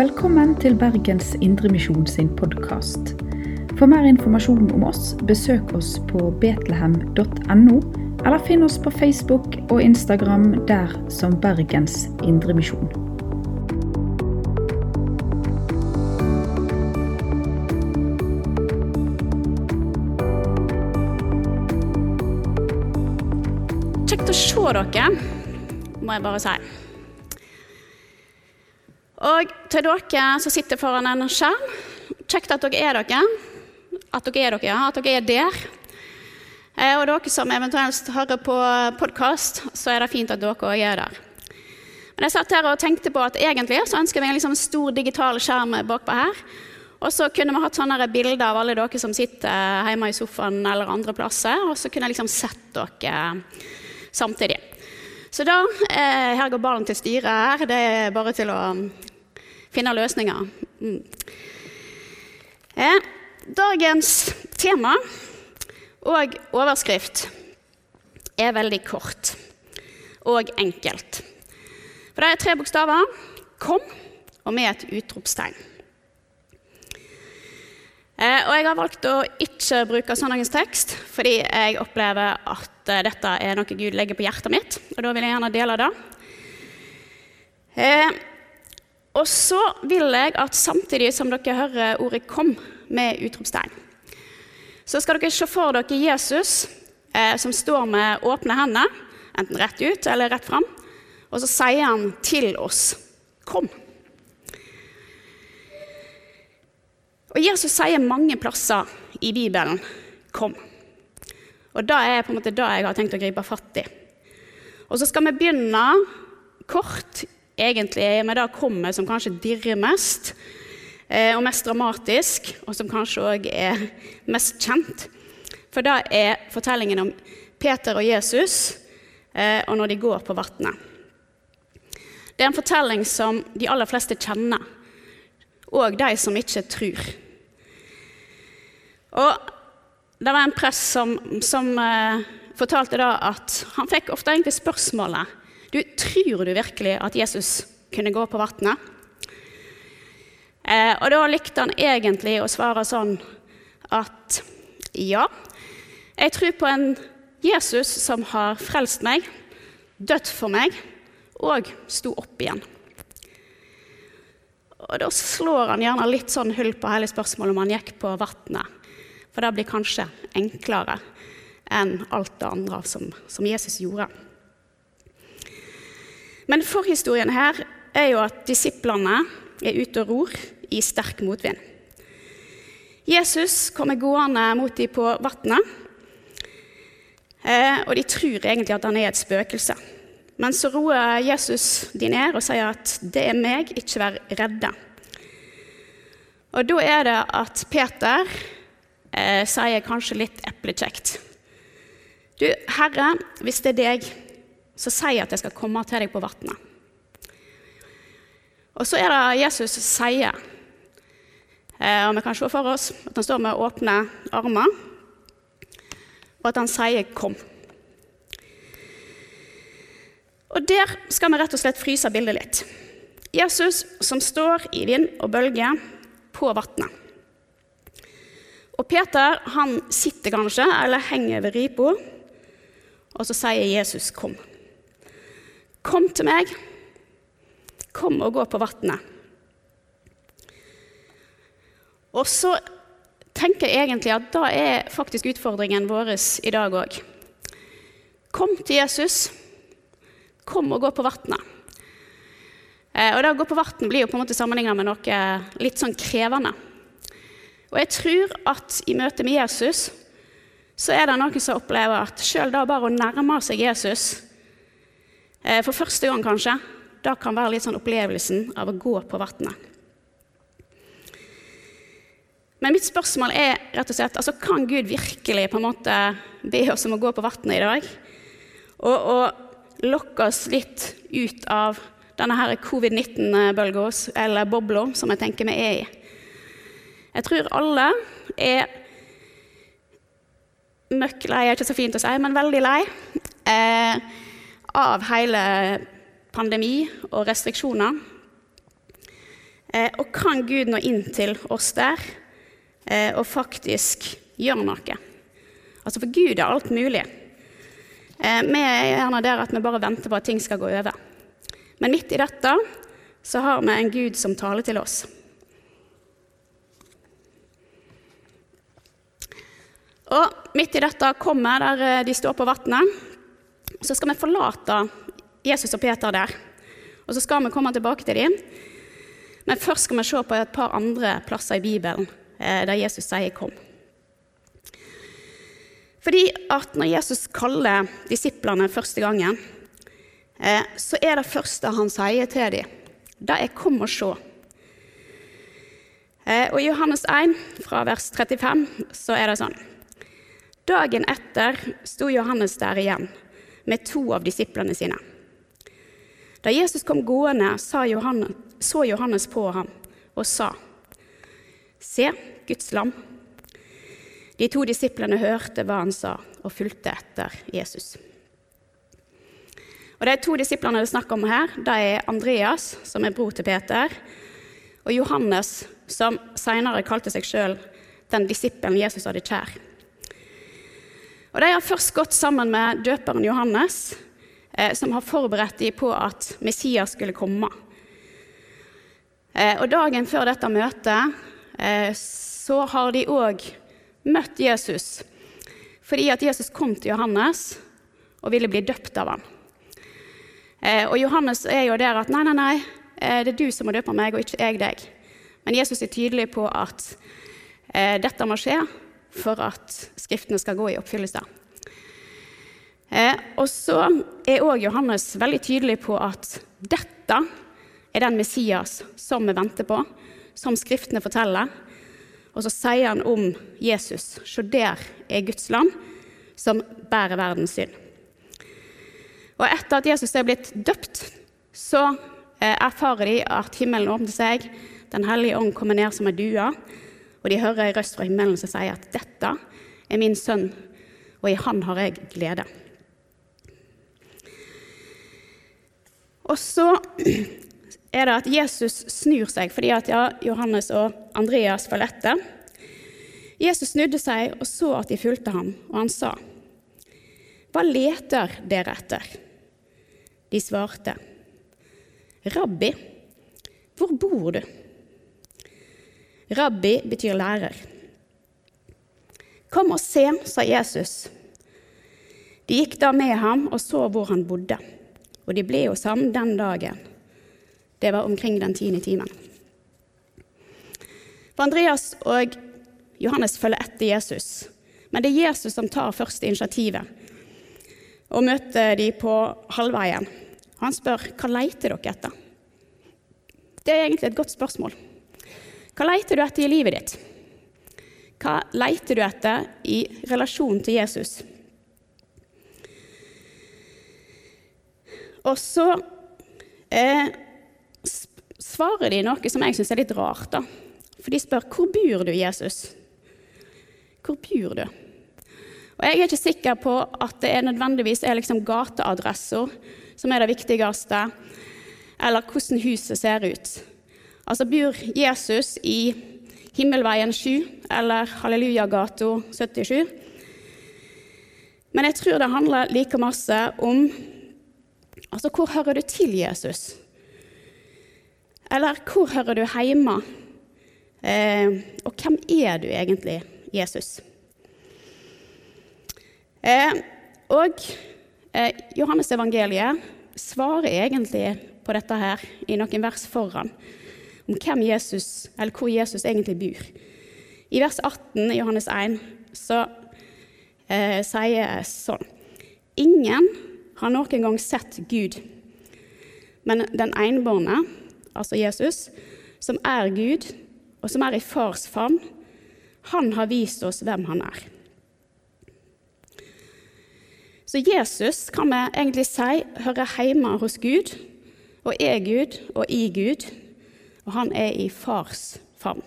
Velkommen til Bergens Indremisjon sin podkast. For mer informasjon om oss, besøk oss på betlehem.no, eller finn oss på Facebook og Instagram der som Bergens Indremisjon. Kjekt å se dere, må jeg bare si. Til dere som sitter foran en skjerm, kjekt at dere er dere. At dere er dere, ja. At dere er der. Eh, Og dere som eventuelt hører på podkast, så er det fint at dere òg er der. Men jeg satt her og tenkte på at egentlig så ønsker vi en liksom stor digital skjerm bakpå her. Og så kunne vi hatt sånne bilder av alle dere som sitter hjemme i sofaen eller andre plasser. Og så kunne jeg liksom sett dere samtidig. Så da eh, Her går ballen til styret her. Det er bare til å finne løsninger. Mm. Eh, dagens tema og overskrift er veldig kort og enkelt. For det er tre bokstaver. Kom, og med et utropstegn. Eh, og jeg har valgt å ikke bruke søndagens tekst, fordi jeg opplever at eh, dette er noe Gud legger på hjertet mitt, og da vil jeg gjerne dele det. Og så vil jeg at samtidig som dere hører ordet 'kom' med utropstegn, så skal dere se for dere Jesus eh, som står med åpne hender, enten rett ut eller rett fram, og så sier han til oss 'kom'. Og Jesus sier mange plasser i Bibelen 'kom'. Og det er på en måte det jeg har tenkt å gripe fatt i. Og så skal vi begynne kort egentlig er med det kommet som kanskje dirrer mest, eh, og mest dramatisk, og som kanskje òg er mest kjent. For det er fortellingen om Peter og Jesus eh, og når de går på vannet. Det er en fortelling som de aller fleste kjenner, og de som ikke tror. Og det var en prest som, som eh, fortalte da at han fikk ofte egentlig spørsmålet du, Tror du virkelig at Jesus kunne gå på vannet? Eh, og da likte han egentlig å svare sånn at ja, jeg tror på en Jesus som har frelst meg, dødd for meg og sto opp igjen. Og da slår han gjerne litt sånn hull på hele spørsmålet om han gikk på vannet. For det blir kanskje enklere enn alt det andre som, som Jesus gjorde. Men forhistorien her er jo at disiplene er ute og ror i sterk motvind. Jesus kommer gående mot dem på vannet, eh, og de tror egentlig at han er et spøkelse. Men så roer Jesus de ned og sier at 'det er meg, ikke vær redde'. Og da er det at Peter eh, sier kanskje litt eplekjekt. Du, Herre, hvis det er deg, så jeg at jeg skal komme til deg på vannet. Og så er det Jesus sier, eh, og vi kan se for oss at han står med åpne armer, og at han sier 'kom'. Og Der skal vi rett og slett fryse bildet litt. Jesus som står i vind og bølger på vannet. Og Peter han sitter kanskje, eller henger ved ripa, og så sier Jesus 'kom'. Kom til meg. Kom og gå på vannet. Og så tenker jeg egentlig at da er faktisk utfordringen vår i dag òg. Kom til Jesus. Kom og gå på vannet. Eh, og det å gå på vann blir jo på en måte sammenlignet med noe litt sånn krevende. Og jeg tror at i møte med Jesus så er det noen som opplever at sjøl da bare å nærme seg Jesus, for første gang kanskje, da kan være litt sånn opplevelsen av å gå på vannet. Men mitt spørsmål er rett og slett altså kan Gud virkelig på en måte be oss om å gå på vannet i dag? Og, og lokke oss litt ut av denne her covid-19-bølga, eller bobla, som jeg tenker vi er i. Jeg tror alle er møkk lei, er ikke så fint å si, men veldig lei eh, av hele pandemi og restriksjoner. Eh, og kan Gud nå inn til oss der eh, og faktisk gjøre noe? Altså, for Gud er alt mulig. Eh, vi er gjerne der at vi bare venter på at ting skal gå over. Men midt i dette så har vi en Gud som taler til oss. Og midt i dette kommer der de står på vannet, så skal vi forlate Jesus og Peter der. Og så skal vi komme tilbake til dem. Men først skal vi se på et par andre plasser i Bibelen eh, der Jesus sier 'kom'. Fordi at når Jesus kaller disiplene første gangen, eh, så er det første han sier til dem, det er 'kom og se'. Og I Johannes 1, fra vers 35, så er det sånn Dagen etter sto Johannes der igjen med to av disiplene sine. Da Jesus kom gående, Johannes, så Johannes på ham og sa, Se, Guds lam. De to disiplene hørte hva han sa, og fulgte etter Jesus. Og De to disiplene det er snakk om her, det er Andreas, som er bror til Peter, og Johannes, som senere kalte seg sjøl den disippelen Jesus hadde kjær. Og De har først gått sammen med døperen Johannes, eh, som har forberedt dem på at Messias skulle komme. Eh, og Dagen før dette møtet eh, så har de òg møtt Jesus fordi at Jesus kom til Johannes og ville bli døpt av ham. Eh, og Johannes er jo der at nei, nei, nei, eh, det er du som må døpe meg, og ikke jeg deg. Men Jesus er tydelig på at eh, dette må skje for at Skriftene skal gå i oppfyllelse. Eh, og så er òg Johannes veldig tydelig på at dette er den Messias som vi venter på, som Skriftene forteller. Og så sier han om Jesus Se, der er Guds land som bærer verdens synd. Og etter at Jesus er blitt døpt, så eh, erfarer de at himmelen åpner seg, Den hellige ånd kommer ned som ei due, og de hører en røst fra himmelen som sier at 'dette er min sønn, og i han har jeg glede'. Og så er det at Jesus snur seg, fordi at ja, Johannes og Andreas var etter. Jesus snudde seg og så at de fulgte ham, og han sa, 'Hva leter dere etter?' De svarte, 'Rabbi, hvor bor du?' Rabbi betyr lærer. Kom og se, sa Jesus. De gikk da med ham og så hvor han bodde, og de ble hos ham den dagen. Det var omkring den tiende timen. For Andreas og Johannes følger etter Jesus, men det er Jesus som tar første initiativet og møter de på halvveien. Han spør hva leiter dere etter. Det er egentlig et godt spørsmål. Hva leter du etter i livet ditt? Hva leter du etter i relasjon til Jesus? Og så eh, svarer de noe som jeg syns er litt rart. da. For de spør hvor bor du, Jesus? Hvor bor du? Og Jeg er ikke sikker på at det er nødvendigvis er liksom gateadresser som er det viktigste, eller hvordan huset ser ut. Altså bor Jesus i Himmelveien 7 eller Hallelujagata 77? Men jeg tror det handler like masse om altså hvor hører du til Jesus? Eller hvor hører du hjemme? Eh, og hvem er du egentlig, Jesus? Eh, og eh, Johannes evangeliet svarer egentlig på dette her i noen vers foran om hvem Jesus, eller hvor Jesus egentlig bor. I vers 18 i Johannes 1 så eh, sier sånn Ingen har noen gang sett Gud, men den enbårne, altså Jesus, som er Gud, og som er i fars favn, han har vist oss hvem han er. Så Jesus kan vi egentlig si hører hjemme hos Gud, og er Gud og i Gud, og han er i fars favn.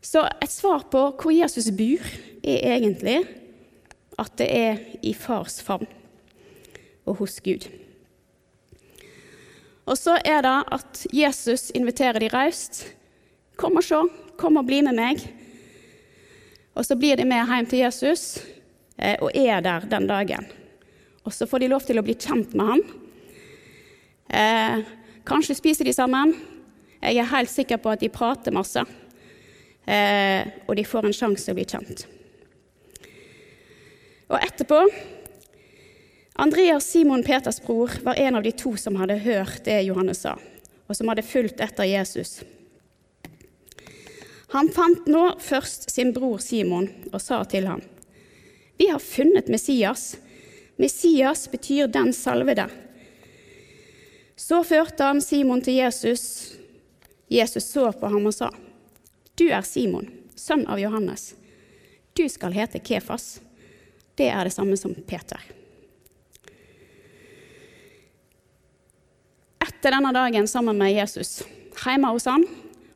Så et svar på hvor Jesus bor, er egentlig at det er i fars favn og hos Gud. Og så er det at Jesus inviterer de raust. Kom og se, kom og bli med meg. Og så blir de med hjem til Jesus eh, og er der den dagen. Og så får de lov til å bli kjent med han. Kanskje spiser de sammen. Jeg er helt sikker på at de prater masse. Eh, og de får en sjanse til å bli kjent. Og etterpå Andreas Simon Peters bror var en av de to som hadde hørt det Johannes sa, og som hadde fulgt etter Jesus. Han fant nå først sin bror Simon og sa til ham, Vi har funnet Messias. Messias betyr den salvede. Så førte han Simon til Jesus. Jesus så på ham og sa, Du er Simon, sønn av Johannes. Du skal hete Kefas. Det er det samme som Peter. Etter denne dagen sammen med Jesus, hjemme hos han,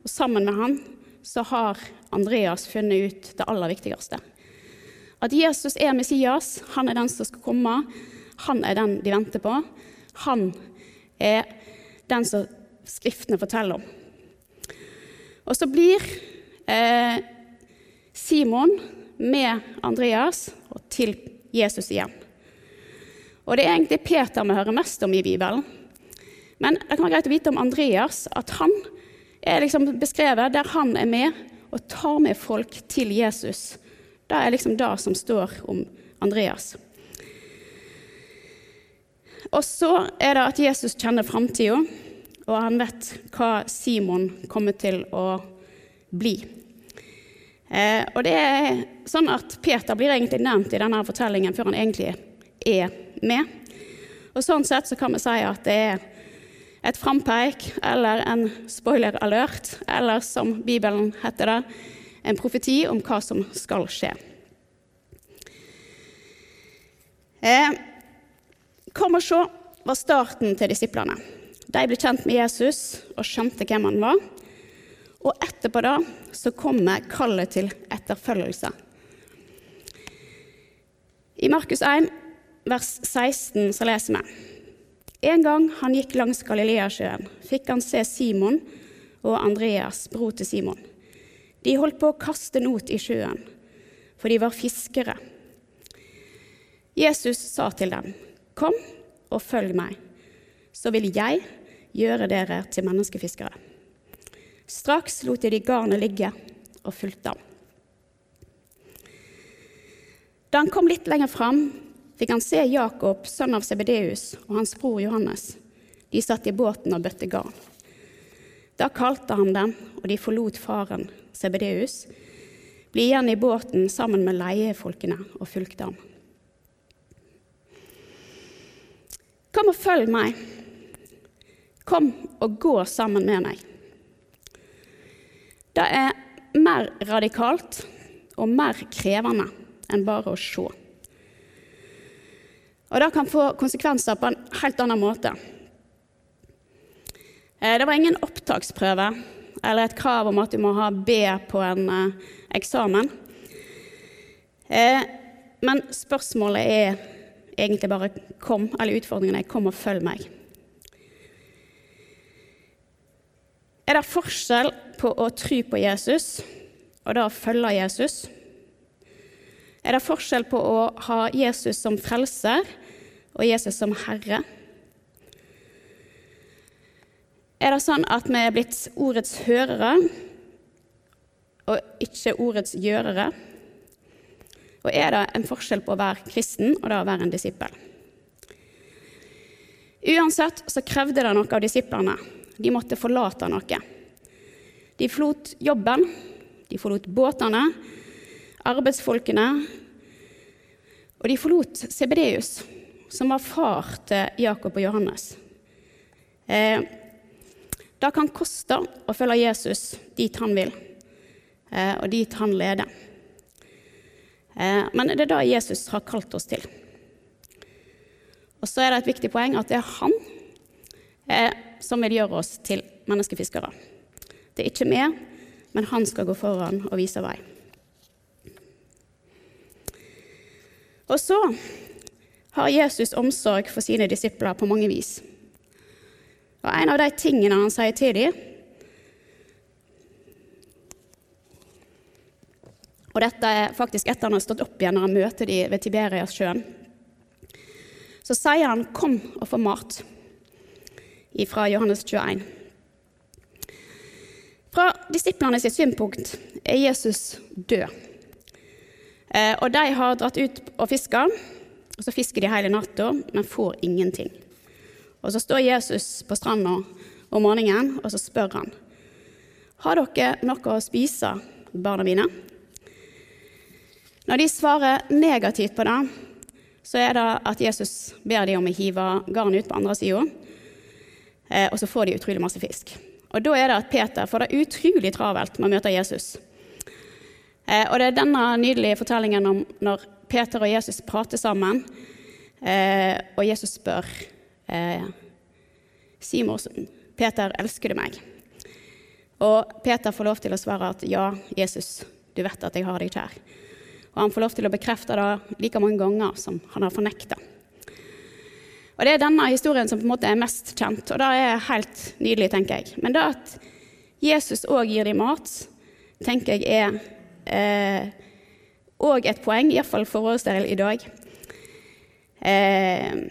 og sammen med han, så har Andreas funnet ut det aller viktigste. At Jesus er Messias, han er den som skal komme, han er den de venter på. Han er den som Skriftene forteller om. Og så blir eh, Simon med Andreas og til Jesus igjen. Og det er egentlig Peter vi hører mest om i Bibelen. Men det kan være greit å vite om Andreas at han er liksom beskrevet der han er med og tar med folk til Jesus. Det er liksom det som står om Andreas. Og så er det at Jesus kjenner framtida, og han vet hva Simon kommer til å bli. Eh, og det er sånn at Peter blir egentlig nevnt i denne fortellingen før han egentlig er med. Og Sånn sett så kan vi si at det er et frampeik eller en spoiler alert, eller som Bibelen heter det, en profeti om hva som skal skje. Eh, kom og se var starten til disiplene. De ble kjent med Jesus og skjønte hvem han var. Og etterpå da så kommer kallet til etterfølgelse. I Markus 1, vers 16, så leser vi en gang han gikk langs Galileasjøen, fikk han se Simon og Andreas, bror til Simon. De holdt på å kaste not i sjøen, for de var fiskere. Jesus sa til dem, 'Kom og følg meg, så vil jeg gjøre dere til menneskefiskere.' Straks lot de garnet ligge og fulgte ham. Da han kom litt lenger fram, fikk han se Jakob, sønn av Sebedeus, og hans bror Johannes. De satt i båten og bøtte garn. Da kalte han dem, og de forlot faren, Sebedeus, ble igjen i båten sammen med leiefolkene og fulgte ham. Kom og følg meg. Kom og gå sammen med meg. Det er mer radikalt og mer krevende enn bare å se. Og det kan få konsekvenser på en helt annen måte. Eh, det var ingen opptaksprøve eller et krav om at du må ha B på en eh, eksamen. Eh, men spørsmålet er egentlig bare kom, eller utfordringene er 'kom og følg meg'. Er det forskjell på å tro på Jesus og da å følge Jesus? Er det forskjell på å ha Jesus som frelser og Jesus som herre? Er det sånn at vi er blitt ordets hørere og ikke ordets gjørere? Og er det en forskjell på å være kristen og det å være en disippel? Uansett så krevde det noe av disiplene. De måtte forlate noe. De forlot jobben, de forlot båtene, arbeidsfolkene. Og de forlot Sebedeus, som var far til Jakob og Johannes. Eh, det kan koste å følge Jesus dit han vil, eh, og dit han leder. Eh, men det er det Jesus har kalt oss til. Og så er det et viktig poeng at det er han eh, som vil gjøre oss til menneskefiskere. Det er ikke vi, men han skal gå foran og vise vei. Og så har Jesus omsorg for sine disipler på mange vis. Og en av de tingene han sier til dem Og dette er faktisk etter han har stått opp igjen når han møter dem ved Tiberias-sjøen. Så sier han 'kom og få mat' fra Johannes 21. Fra disiplene sitt synpunkt er Jesus død. Eh, og de har dratt ut og fiska, og så fisker de hele natta, men får ingenting. Og så står Jesus på stranda om morgenen, og så spør han. Har dere noe å spise, barna mine? Når de svarer negativt på det, så er det at Jesus ber dem om å hive garnet ut på andre sida, eh, og så får de utrolig masse fisk. Og Da er det at Peter får det utrolig travelt med å møte Jesus. Eh, og Det er denne nydelige fortellingen om når Peter og Jesus prater sammen, eh, og Jesus spør Simon, Peter, elsker du meg? Og Peter får lov til å svare at ja, Jesus, du vet at jeg har deg kjær. Og han får lov til å bekrefte det like mange ganger som han har fornekta. Og Det er denne historien som på en måte er mest kjent, og det er helt nydelig, tenker jeg. Men det at Jesus òg gir dem mat, tenker jeg er òg eh, et poeng, iallfall for oss der i dag. Eh,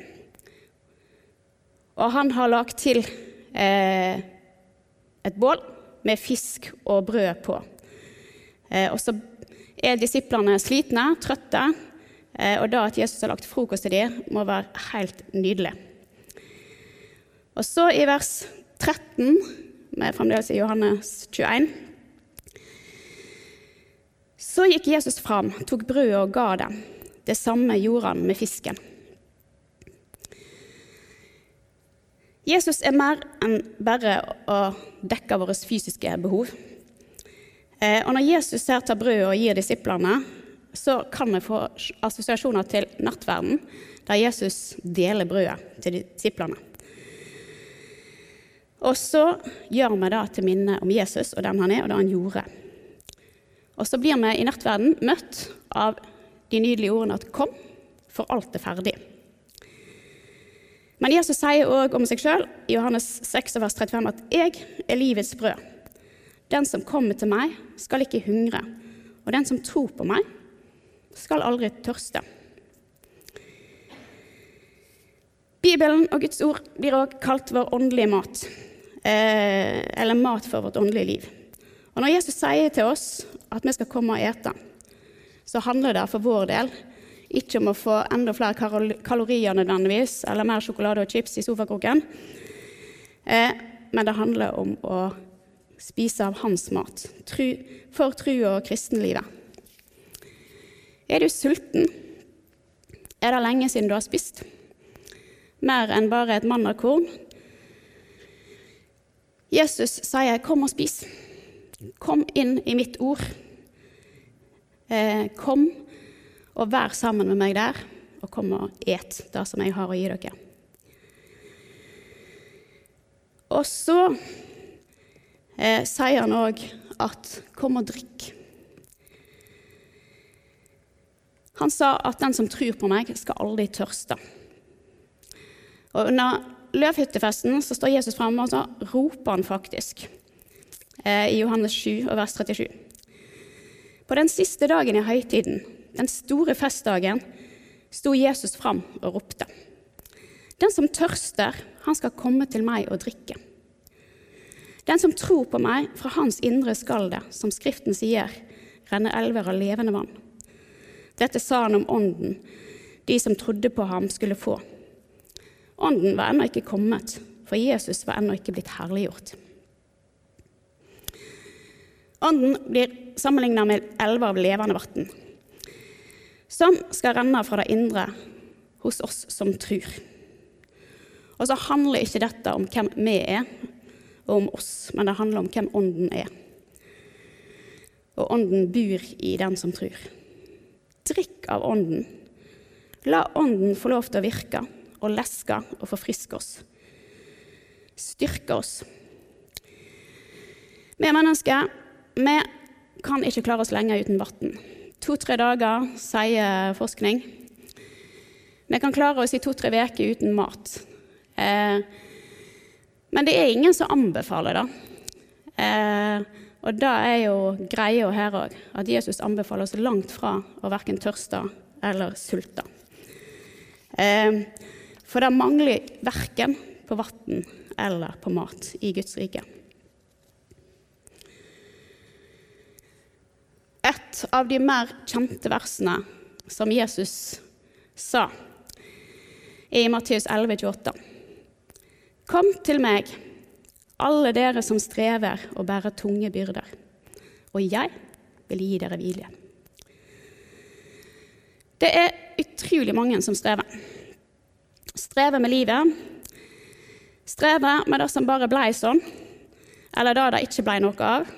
og han har lagt til eh, et bål med fisk og brød på. Eh, og så er disiplene slitne, trøtte, eh, og da at Jesus har lagt frokost til dem, må være helt nydelig. Og så i vers 13, med fremdeles i Johannes 21, så gikk Jesus fram, tok brødet og ga dem. Det samme gjorde han med fisken. Jesus er mer enn bare å dekke våre fysiske behov. Eh, og når Jesus her tar brødet og gir disiplene, så kan vi få assosiasjoner til nattverden, der Jesus deler brødet til disiplene. Og så gjør vi det til minne om Jesus og den han er, og det han gjorde. Og så blir vi i nattverden møtt av de nydelige ordene at 'kom, for alt er ferdig'. Men Jesus sier òg om seg sjøl i Johannes 6, vers 35 at 'jeg er livets brød'. Den som kommer til meg, skal ikke hungre, og den som tror på meg, skal aldri tørste. Bibelen og Guds ord blir også kalt vår åndelige mat, eh, eller mat for vårt åndelige liv. Og Når Jesus sier til oss at vi skal komme og ete, så handler det for vår del ikke om å få enda flere kalorier nødvendigvis, eller mer sjokolade og chips i sofakroken, eh, men det handler om å spise av hans mat for trua og kristenlivet. Er du sulten? Er det lenge siden du har spist? Mer enn bare et mandagkorn? Jesus sier, 'Kom og spis'. Kom inn i mitt ord. Eh, kom og vær sammen med meg der, og kom og et det som jeg har å gi dere. Og så eh, sier han òg at 'kom og drikk'. Han sa at 'den som tror på meg, skal aldri tørste'. Og Under løvhyttefesten så står Jesus fremme, og så roper han faktisk eh, i Johannes 7, vers 37. På den siste dagen i høytiden, den store festdagen, sto Jesus fram og ropte. Den som tørster, han skal komme til meg og drikke. Den som tror på meg, fra hans indre skal det, som Skriften sier, renne elver av levende vann. Dette sa han om Ånden, de som trodde på ham, skulle få. Ånden var ennå ikke kommet, for Jesus var ennå ikke blitt herliggjort. Ånden blir sammenligna med elver av levende vann, som skal renne fra det indre hos oss som tror. Og så handler ikke dette om hvem vi er, og om oss, men det handler om hvem Ånden er. Og Ånden bor i den som tror. Drikk av Ånden. La Ånden få lov til å virke og leske og forfriske oss. Styrke oss. Vi mennesker vi kan ikke klare oss lenge uten vann. To-tre dager, sier forskning. Vi kan klare oss i to-tre uker uten mat. Eh, Men det er ingen som anbefaler det. Eh, og det er jo greia her òg, at Jesus anbefaler oss langt fra å verken tørste eller sulte. Eh, for det mangler verken på vann eller på mat i Guds rike. Et av de mer kjente versene som Jesus sa, er i Matteus 11, 28. Kom til meg, alle dere som strever og bærer tunge byrder, og jeg vil gi dere hvile. Det er utrolig mange som strever. Strever med livet. Strever med det som bare blei sånn, eller det det ikke blei noe av.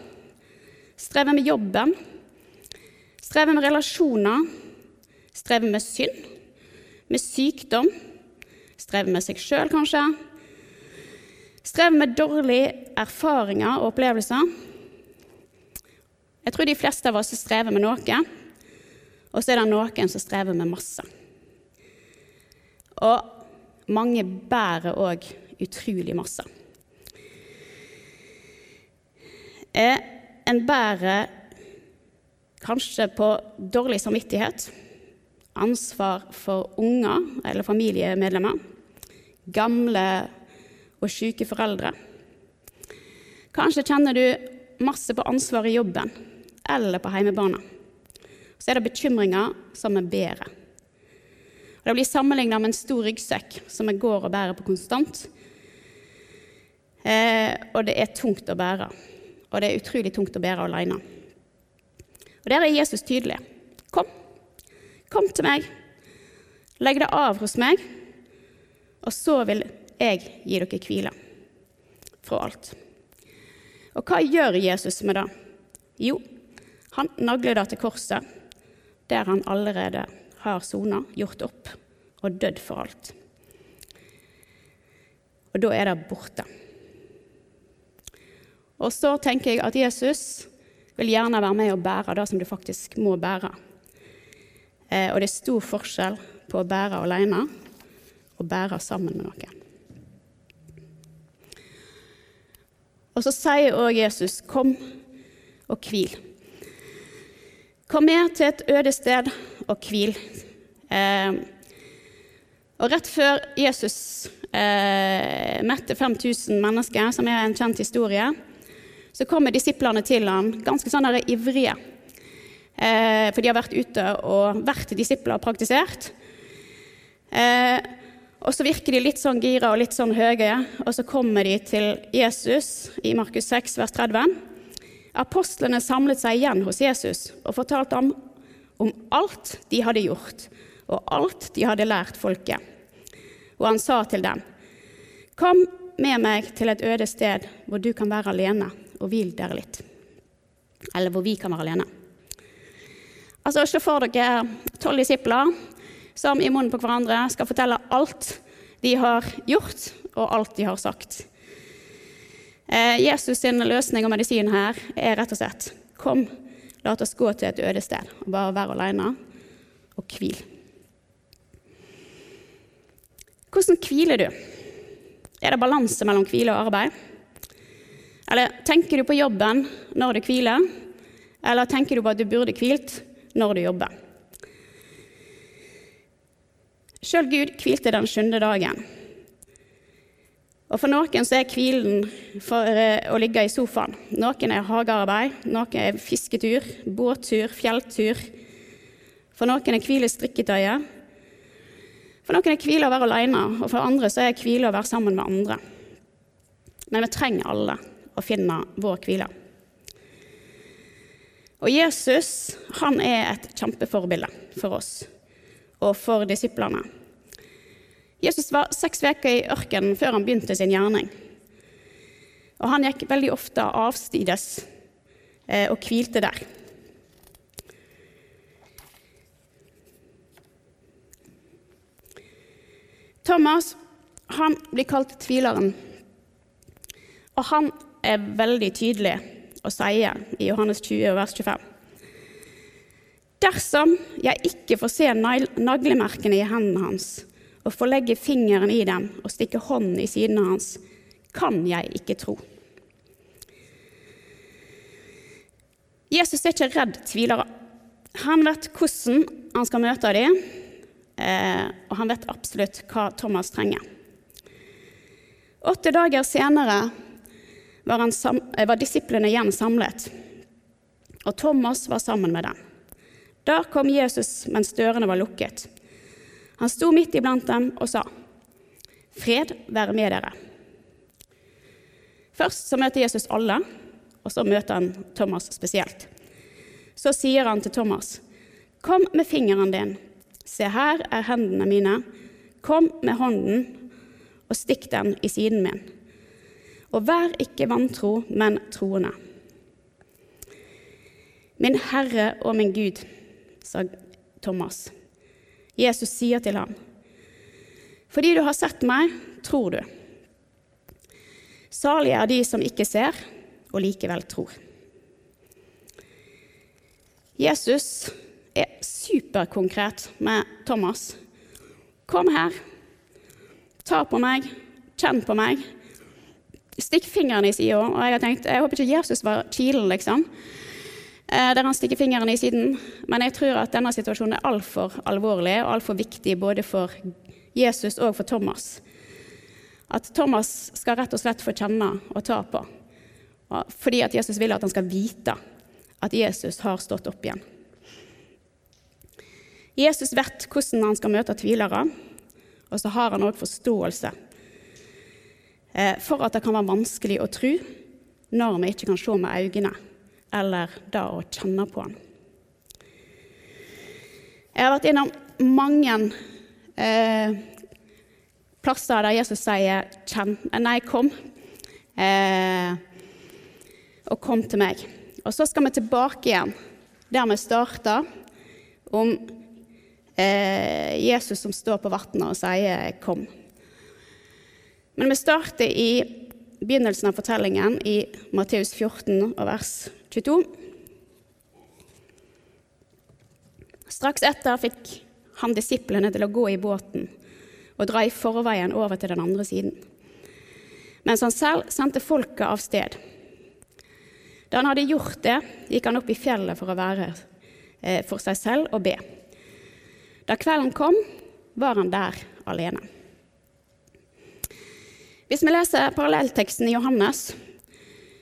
Strever med jobben. Strever med relasjoner. Strever med synd. Med sykdom. Strever med seg sjøl, kanskje. Strever med dårlige erfaringer og opplevelser. Jeg tror de fleste av oss strever med noe, og så er det noen som strever med masse. Og mange bærer òg utrolig masse. Eh, en bærer kanskje på dårlig samvittighet, ansvar for unger eller familiemedlemmer, gamle og syke foreldre. Kanskje kjenner du masse på ansvar i jobben eller på hjemmebane. Så er det bekymringer som er bedre. Det blir sammenligna med en stor ryggsekk som jeg går og bærer på konstant. Eh, og det er tungt å bære. Og det er utrolig tungt å bære alene. Og Der er Jesus tydelig. Kom. Kom til meg. Legg det av hos meg, og så vil jeg gir dere hvile fra alt. Og hva gjør Jesus med det? Jo, han nagler det til korset, der han allerede har sona, gjort opp og dødd for alt. Og da er det borte. Og så tenker jeg at Jesus vil gjerne være med og bære det som du faktisk må bære. Eh, og det er stor forskjell på å bære alene og bære sammen med noen. Og så sier òg Jesus, 'Kom og hvil'. Kom med til et øde sted og hvil. Eh, og rett før Jesus eh, mette 5000 mennesker, som er en kjent historie, så kommer disiplene til ham ganske sånn ivrige. Eh, for de har vært ute og vært disipler og praktisert. Eh, og så virker de litt sånn gira og litt sånn høye, og så kommer de til Jesus i Markus 6, vers 30. Apostlene samlet seg igjen hos Jesus og fortalte ham om alt de hadde gjort, og alt de hadde lært folket. Og han sa til dem, Kom med meg til et øde sted hvor du kan være alene, og hvil dere litt. Eller hvor vi kan være alene. Altså, Se for dere tolv disipler som i munnen på hverandre skal fortelle alt de har gjort, og alt de har sagt. Eh, Jesus' sin løsning og medisin her er rett og slett Kom, la oss gå til et øde sted og bare være alene og hvil. Hvordan hviler du? Er det balanse mellom hvile og arbeid? Eller tenker du på jobben når du hviler, eller tenker du på at du burde hvilt når du jobber? Sjøl Gud hvilte den sjuende dagen. Og For noen så er hvilen for eh, å ligge i sofaen. Noen er hagearbeid, noen er fisketur, båttur, fjelltur. For noen er hvile strikketøyet. For noen er hvile å være alene, og for andre så er hvile å være sammen med andre. Men vi trenger alle å finne vår hvile. Og Jesus han er et kjempeforbilde for oss og for disiplene. Jesus var seks uker i ørkenen før han begynte sin gjerning. Og han gikk veldig ofte avstides eh, og hvilte der. Thomas han blir kalt tvileren, og han er veldig tydelig og sier i Johannes 20, vers 25 Dersom jeg ikke får se naglemerkene i hendene hans og får legge fingeren i dem og stikke hånden i sidene hans, kan jeg ikke tro. Jesus er ikke redd tvilere. Han vet hvordan han skal møte dem, eh, og han vet absolutt hva Thomas trenger. Åtte dager senere var, eh, var disiplene igjen samlet, og Thomas var sammen med dem. Da kom Jesus mens dørene var lukket. Han sto midt iblant dem og sa, 'Fred være med dere'. Først så møter Jesus alle, og så møter han Thomas spesielt. Så sier han til Thomas, 'Kom med fingeren din. Se, her er hendene mine. Kom med hånden og stikk den i siden min.' Og vær ikke vantro, men troende. Min Herre og min Gud, sa Thomas. Jesus sier til ham, fordi du har sett meg, tror du. Salige er de som ikke ser og likevel tror. Jesus er superkonkret med Thomas. Kom her, ta på meg, kjenn på meg. Stikk fingeren i sida. Og jeg har tenkt, jeg håper ikke Jesus var kilen, liksom. Eh, der han stikker fingrene i siden. Men jeg tror at denne situasjonen er altfor alvorlig og altfor viktig både for Jesus og for Thomas. At Thomas skal rett og slett få kjenne og ta på. Fordi at Jesus vil at han skal vite at Jesus har stått opp igjen. Jesus vet hvordan han skal møte tvilere, og så har han òg forståelse eh, for at det kan være vanskelig å tro når vi ikke kan se med øynene, eller da å kjenne på han. Jeg har vært innom mange eh, plasser der Jesus sier 'nei, kom', eh, og 'kom til meg'. Og så skal vi tilbake igjen der vi starta, om eh, Jesus som står på vannet og sier 'kom'. Men vi starter i begynnelsen av fortellingen i Matteus 14 og vers 22. Straks etter fikk han disiplene til å gå i båten og dra i forveien over til den andre siden, mens han selv sendte folket av sted. Da han hadde gjort det, gikk han opp i fjellet for å være eh, for seg selv og be. Da kvelden kom, var han der alene. Hvis vi leser parallellteksten i Johannes,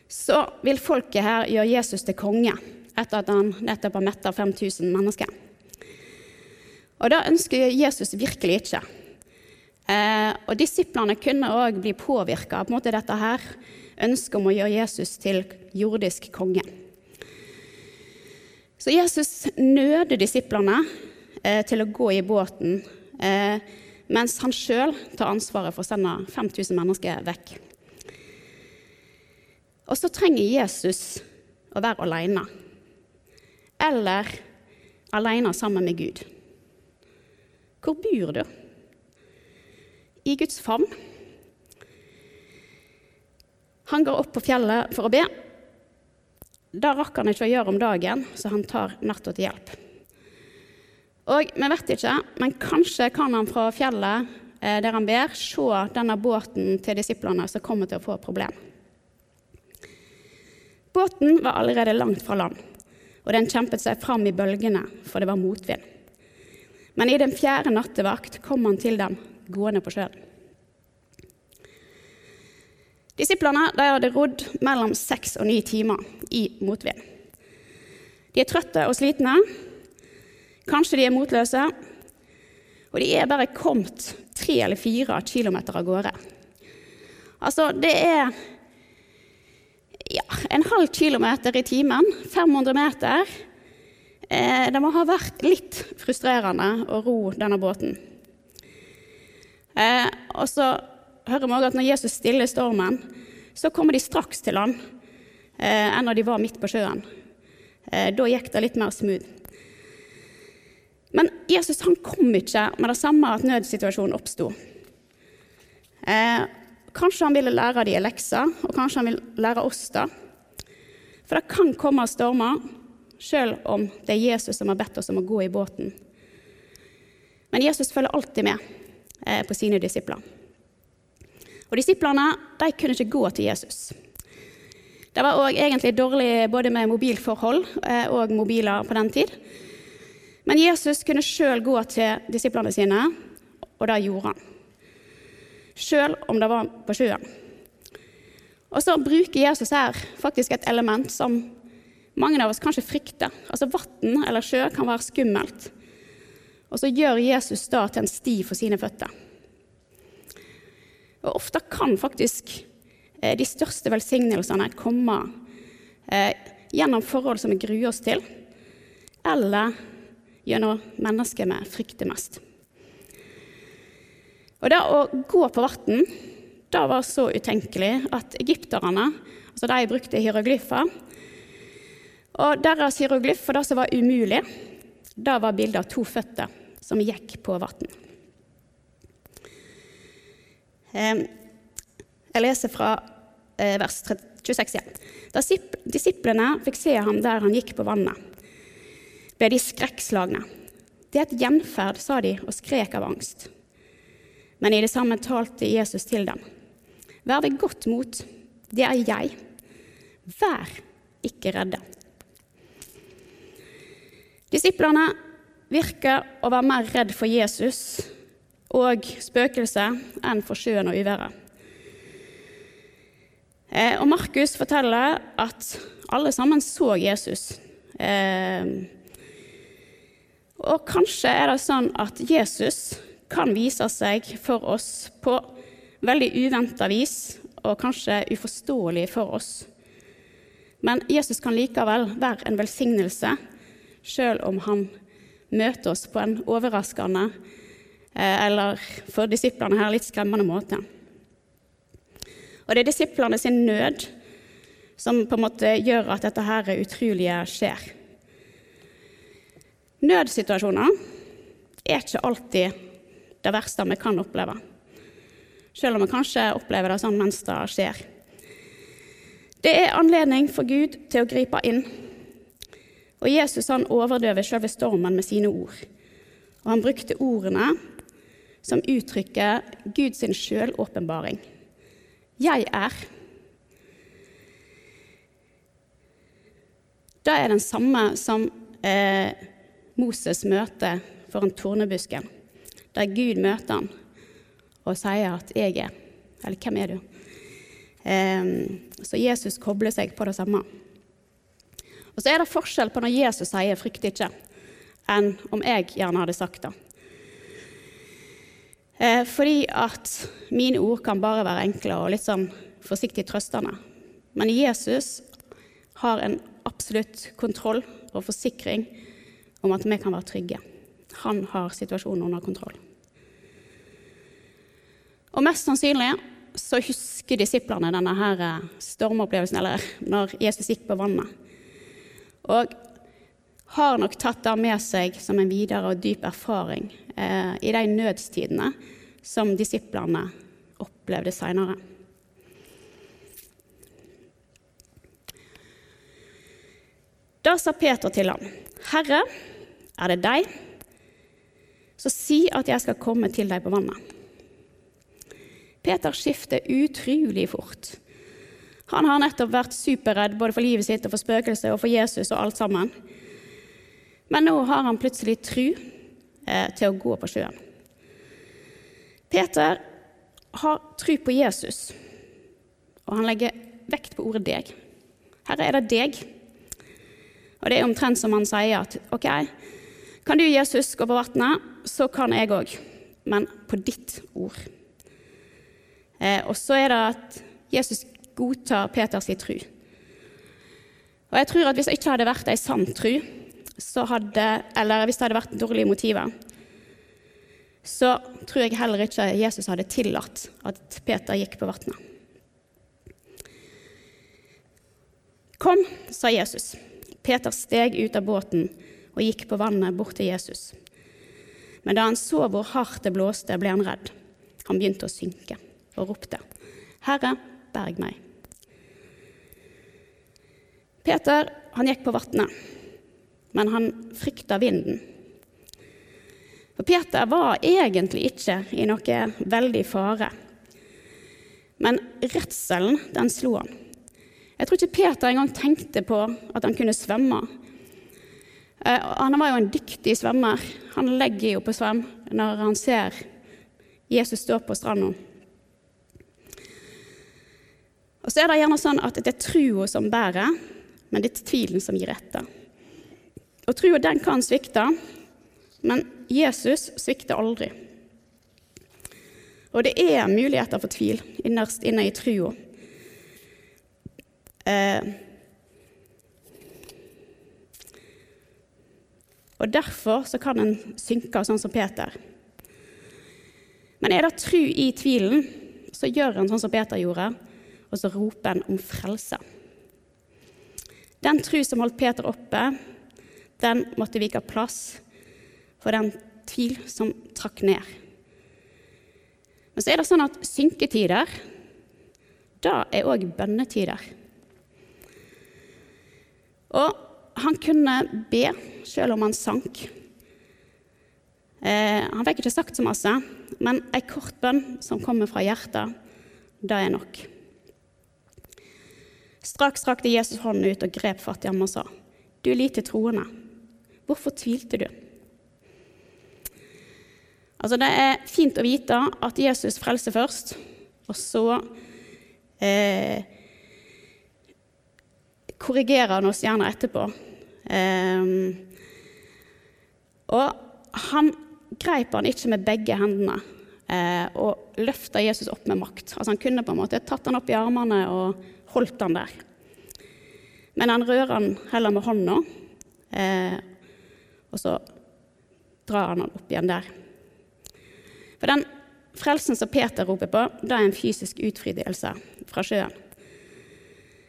så vil folket her gjøre Jesus til konge etter at han nettopp har metta 5000 mennesker. Og det ønsker Jesus virkelig ikke. Eh, og disiplene kunne òg bli påvirka av dette her, ønsket om å gjøre Jesus til jordisk konge. Så Jesus nøder disiplene eh, til å gå i båten, eh, mens han sjøl tar ansvaret for å sende 5000 mennesker vekk. Og så trenger Jesus å være alene. Eller alene sammen med Gud. Hvor bor du? i Guds favn. Han går opp på fjellet for å be. Det rakk han ikke å gjøre om dagen, så han tar natta til hjelp. Og vi vet ikke, men kanskje kan han fra fjellet eh, der han ber, se denne båten til disiplene som kommer til å få et problem. Båten var allerede langt fra land, og den kjempet seg fram i bølgene, for det var motvind. Men i den fjerde nattevakt kom han til dem gående på sjøen. Disiplene hadde rodd mellom seks og ni timer i motvind. De er trøtte og slitne. Kanskje de er motløse. Og de er bare kommet tre eller fire kilometer av gårde. Altså, det er ja, en halv kilometer i timen. 500 meter. Eh, det må ha vært litt frustrerende å ro denne båten. Eh, og så hører vi òg at når Jesus stiller stormen, så kommer de straks til land eh, enn når de var midt på sjøen. Eh, da gikk det litt mer smooth. Men Jesus han kom ikke med det samme at nødsituasjonen oppsto. Eh, kanskje han ville lære de lekser, og kanskje han vil lære oss det. For det kan komme stormer, selv om det er Jesus som har bedt oss om å gå i båten. Men Jesus følger alltid med. Eh, på sine disipler. Og Disiplene de kunne ikke gå til Jesus. Det var òg egentlig dårlig både med mobilforhold eh, og mobiler på den tid. Men Jesus kunne sjøl gå til disiplene sine, og det gjorde han. Sjøl om det var på sjøen. Og så bruker Jesus her faktisk et element som mange av oss kanskje frykter. Altså Vann eller sjø kan være skummelt. Og så gjør Jesus da til en sti for sine føtter. Og ofte kan faktisk eh, de største velsignelsene komme eh, gjennom forhold som vi gruer oss til, eller gjennom mennesker vi frykter mest. Og det å gå på vann det var så utenkelig at egypterne altså de brukte hieroglyfer. Og deres hieroglyf for det som var umulig, det var bildet av to føtter som gikk på vann. Jeg leser fra eh, vers 26 igjen. Da disiplene fikk se ham der han gikk på vannet, ble de skrekkslagne. Det er et gjenferd, sa de og skrek av angst. Men i det samme talte Jesus til dem. Vær ved godt mot, det er jeg. Vær ikke redde. Disiplene virker å være mer redd for Jesus og spøkelset enn for sjøen og uværet. Eh, og Markus forteller at alle sammen så Jesus. Eh, og kanskje er det sånn at Jesus kan vise seg for oss på veldig uventa vis, og kanskje uforståelig for oss. Men Jesus kan likevel være en velsignelse, sjøl om han møter oss på en overraskende Eh, eller for disiplene her litt skremmende måte. Og det er disiplene sin nød som på en måte gjør at dette her utrolige skjer. Nødsituasjoner er ikke alltid det verste vi kan oppleve, selv om vi kanskje opplever det sånn mens det skjer. Det er anledning for Gud til å gripe inn. Og Jesus han overdøver selve stormen med sine ord. Og han brukte ordene som uttrykker Guds sjølåpenbaring. Jeg er. Det er den samme som eh, Moses møter foran tornebusken, der Gud møter han og sier at 'jeg er'. Eller 'hvem er du?' Eh, så Jesus kobler seg på det samme. Og Så er det forskjell på når Jesus sier 'frykt ikke', enn om jeg gjerne hadde sagt det. Eh, fordi at mine ord kan bare være enkle og litt sånn forsiktig trøstende. Men Jesus har en absolutt kontroll og forsikring om at vi kan være trygge. Han har situasjonen under kontroll. Og mest sannsynlig så husker disiplene denne her eh, stormopplevelsen, eller når Jesus gikk på vannet. Og har nok tatt det med seg som en videre og dyp erfaring eh, i de nødstidene som disiplene opplevde seinere. Da sa Peter til ham, 'Herre, er det deg?' Så si at jeg skal komme til deg på vannet. Peter skifter utrolig fort. Han har nettopp vært superredd både for livet sitt og for spøkelset og for Jesus og alt sammen. Men nå har han plutselig tru eh, til å gå på sjøen. Peter har tru på Jesus, og han legger vekt på ordet 'deg'. Her er det deg? Og det er omtrent som han sier at OK, kan du, Jesus, gå på vannet, så kan jeg òg, men på ditt ord. Eh, og så er det at Jesus godtar Peters tru. Og jeg tror at Hvis det ikke hadde vært ei sann tru, hadde, eller hvis det hadde vært dårlige motiver, så tror jeg heller ikke Jesus hadde tillatt at Peter gikk på vannet. Kom, sa Jesus. Peter steg ut av båten og gikk på vannet bort til Jesus. Men da han så hvor hardt det blåste, ble han redd. Han begynte å synke og ropte, 'Herre, berg meg.' Peter han gikk på vannet, men han frykta vinden for Peter var egentlig ikke i noe veldig fare. Men redselen, den slo han. Jeg tror ikke Peter engang tenkte på at han kunne svømme. Eh, han var jo en dyktig svømmer. Han legger jo på svøm når han ser Jesus stå på stranda. Og så er det gjerne sånn at det er trua som bærer, men det er tvilen som gir etter. Og trua den kan svikte, men Jesus svikter aldri. Og det er muligheter for tvil innerst inne i trua. Eh, og derfor så kan en synke sånn som Peter. Men er det tru i tvilen, så gjør en sånn som Peter gjorde, og så roper en om frelse. Den tru som holdt Peter oppe, den måtte vike plass for den tvil som trakk ned. Men så er det sånn at synketider, da er òg bønnetider. Og han kunne be selv om han sank. Eh, han fikk ikke sagt så masse, men ei kort bønn som kommer fra hjertet, det er nok. Straks rakte Jesus hånden ut og grep fatt i ham og sa, 'Du er lite troende. Hvorfor tvilte du?' Altså, det er fint å vite at Jesus frelser først, og så eh, korrigerer han oss gjerne etterpå. Eh, og han greip han ikke med begge hendene eh, og løfta Jesus opp med makt. Altså Han kunne på en måte tatt han opp i armene og holdt han der. Men han rører han heller med hånda, eh, og så drar han han opp igjen der. For den frelsen som Peter roper på, det er en fysisk utfrielse fra sjøen.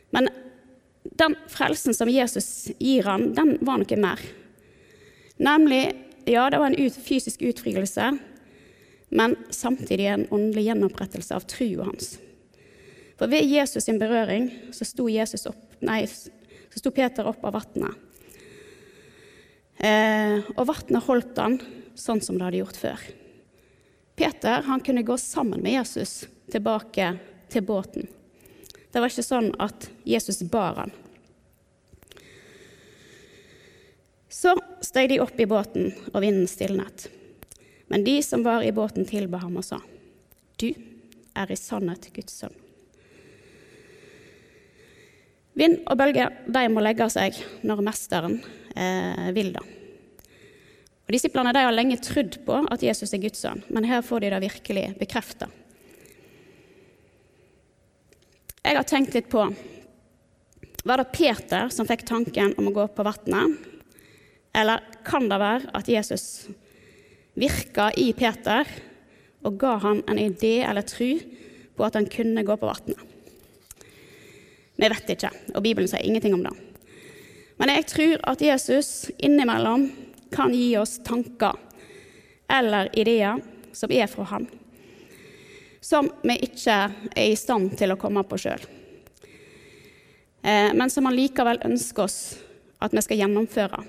Men den frelsen som Jesus gir han, den var noe mer. Nemlig, ja, det var en ut, fysisk utfrielse, men samtidig en åndelig gjenopprettelse av trua hans. For ved Jesus sin berøring så sto, opp, nei, så sto Peter opp av vannet. Eh, og vannet holdt han sånn som det hadde gjort før. Peter han kunne gå sammen med Jesus tilbake til båten. Det var ikke sånn at Jesus bar han. Så steg de opp i båten, og vinden stilnet. Men de som var i båten, tilba ham og sa, Du er i sannhet Guds sønn. Vind og bølger de må legge seg når mesteren eh, vil det. Og Disiplene de har lenge trodd på at Jesus er Guds sønn, men her får de det virkelig bekrefta. Jeg har tenkt litt på Var det Peter som fikk tanken om å gå på vannet? Eller kan det være at Jesus virka i Peter og ga han en idé eller tru på at han kunne gå på vannet? Vi vet ikke, og Bibelen sier ingenting om det. Men jeg tror at Jesus innimellom kan gi oss tanker eller ideer som er fra ham, som vi ikke er i stand til å komme på sjøl, eh, men som han likevel ønsker oss at vi skal gjennomføre.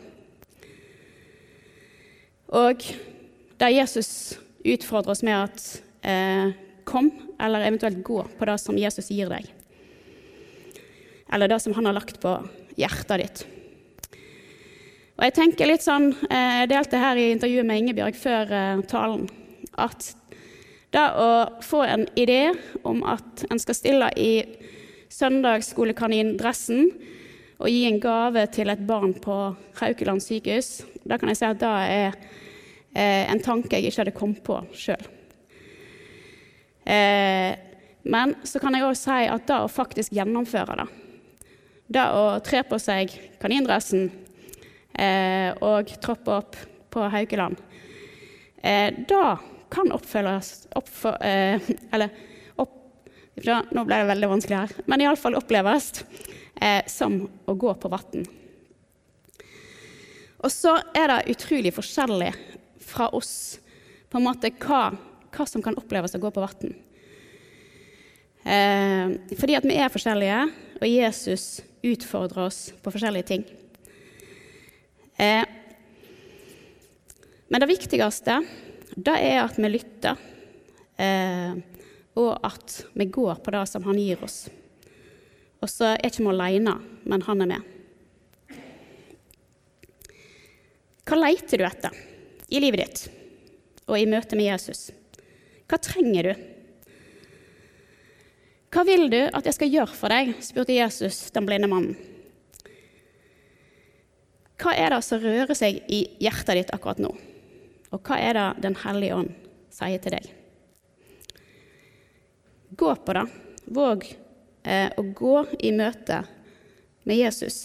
Og der Jesus utfordrer oss med at eh, kom, eller eventuelt gå på det som Jesus gir deg eller det som han har lagt på hjertet ditt. Og Jeg tenker litt sånn, eh, Jeg delte her i intervjuet med Ingebjørg før eh, talen at det å få en idé om at en skal stille i søndagsskolekanindressen og gi en gave til et barn på Haukeland sykehus, da kan jeg si at det er eh, en tanke jeg ikke hadde kommet på sjøl. Men så kan jeg òg si at det å faktisk gjennomføre det det å tre på seg kanindressen eh, og troppe opp på Haukeland, eh, det kan oppfølges oppfor, eh, Eller opp, Nå ble det veldig vanskelig her. Men iallfall oppleves eh, som å gå på vann. Og så er det utrolig forskjellig fra oss på en måte hva, hva som kan oppleves å gå på vann. Eh, fordi at vi er forskjellige, og Jesus utfordrer oss på forskjellige ting. Eh, men det viktigste det er at vi lytter. Eh, og at vi går på det som han gir oss. Og så er ikke vi alene, men han er med. Hva leiter du etter i livet ditt og i møte med Jesus? Hva trenger du? Hva vil du at jeg skal gjøre for deg? spurte Jesus den blinde mannen. Hva er det som rører seg i hjertet ditt akkurat nå? Og hva er det Den hellige ånd sier til deg? Gå på det. Våg eh, å gå i møte med Jesus.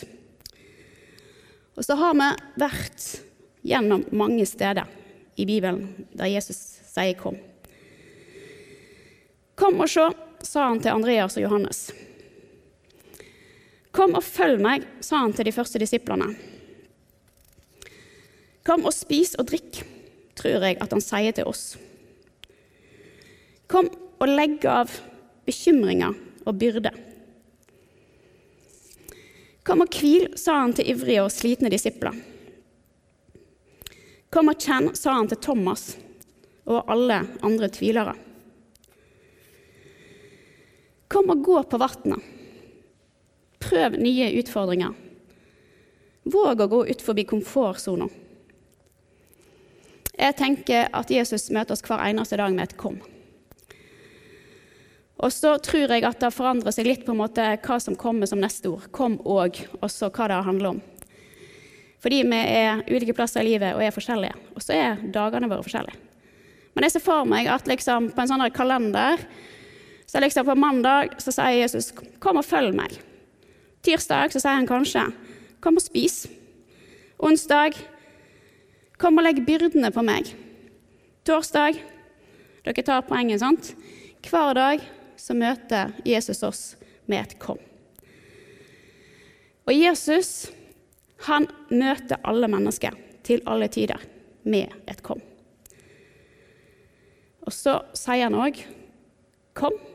Og så har vi vært gjennom mange steder i Bibelen der Jesus sier 'kom'. Kom og se, sa han til Andreas og Johannes. Kom og følg meg, sa han til de første disiplene. Kom og spis og drikk, tror jeg at han sier til oss. Kom og legg av bekymringer og byrde. Kom og hvil, sa han til ivrige og slitne disipler. Kom og kjenn, sa han til Thomas og alle andre tvilere. Kom og gå på vannet. Prøv nye utfordringer. Våg å gå ut forbi komfortsona. Jeg tenker at Jesus møter oss hver eneste dag med et 'kom'. Og så tror jeg at det forandrer seg litt på en måte hva som kommer som neste ord. 'Kom og', og så hva det handler om. Fordi vi er ulike plasser i livet og er forskjellige. Og så er dagene våre forskjellige. Men jeg ser for meg at liksom på en sånn kalender så liksom På mandag så sier Jesus 'Kom og følg meg'. Tirsdag så sier han kanskje 'Kom og spis'. Onsdag 'Kom og legg byrdene på meg'. Torsdag Dere tar poenget, sant? Hver dag så møter Jesus oss med et 'kom'. Og Jesus han møter alle mennesker til alle tider med et 'kom'. Og så sier han òg 'kom'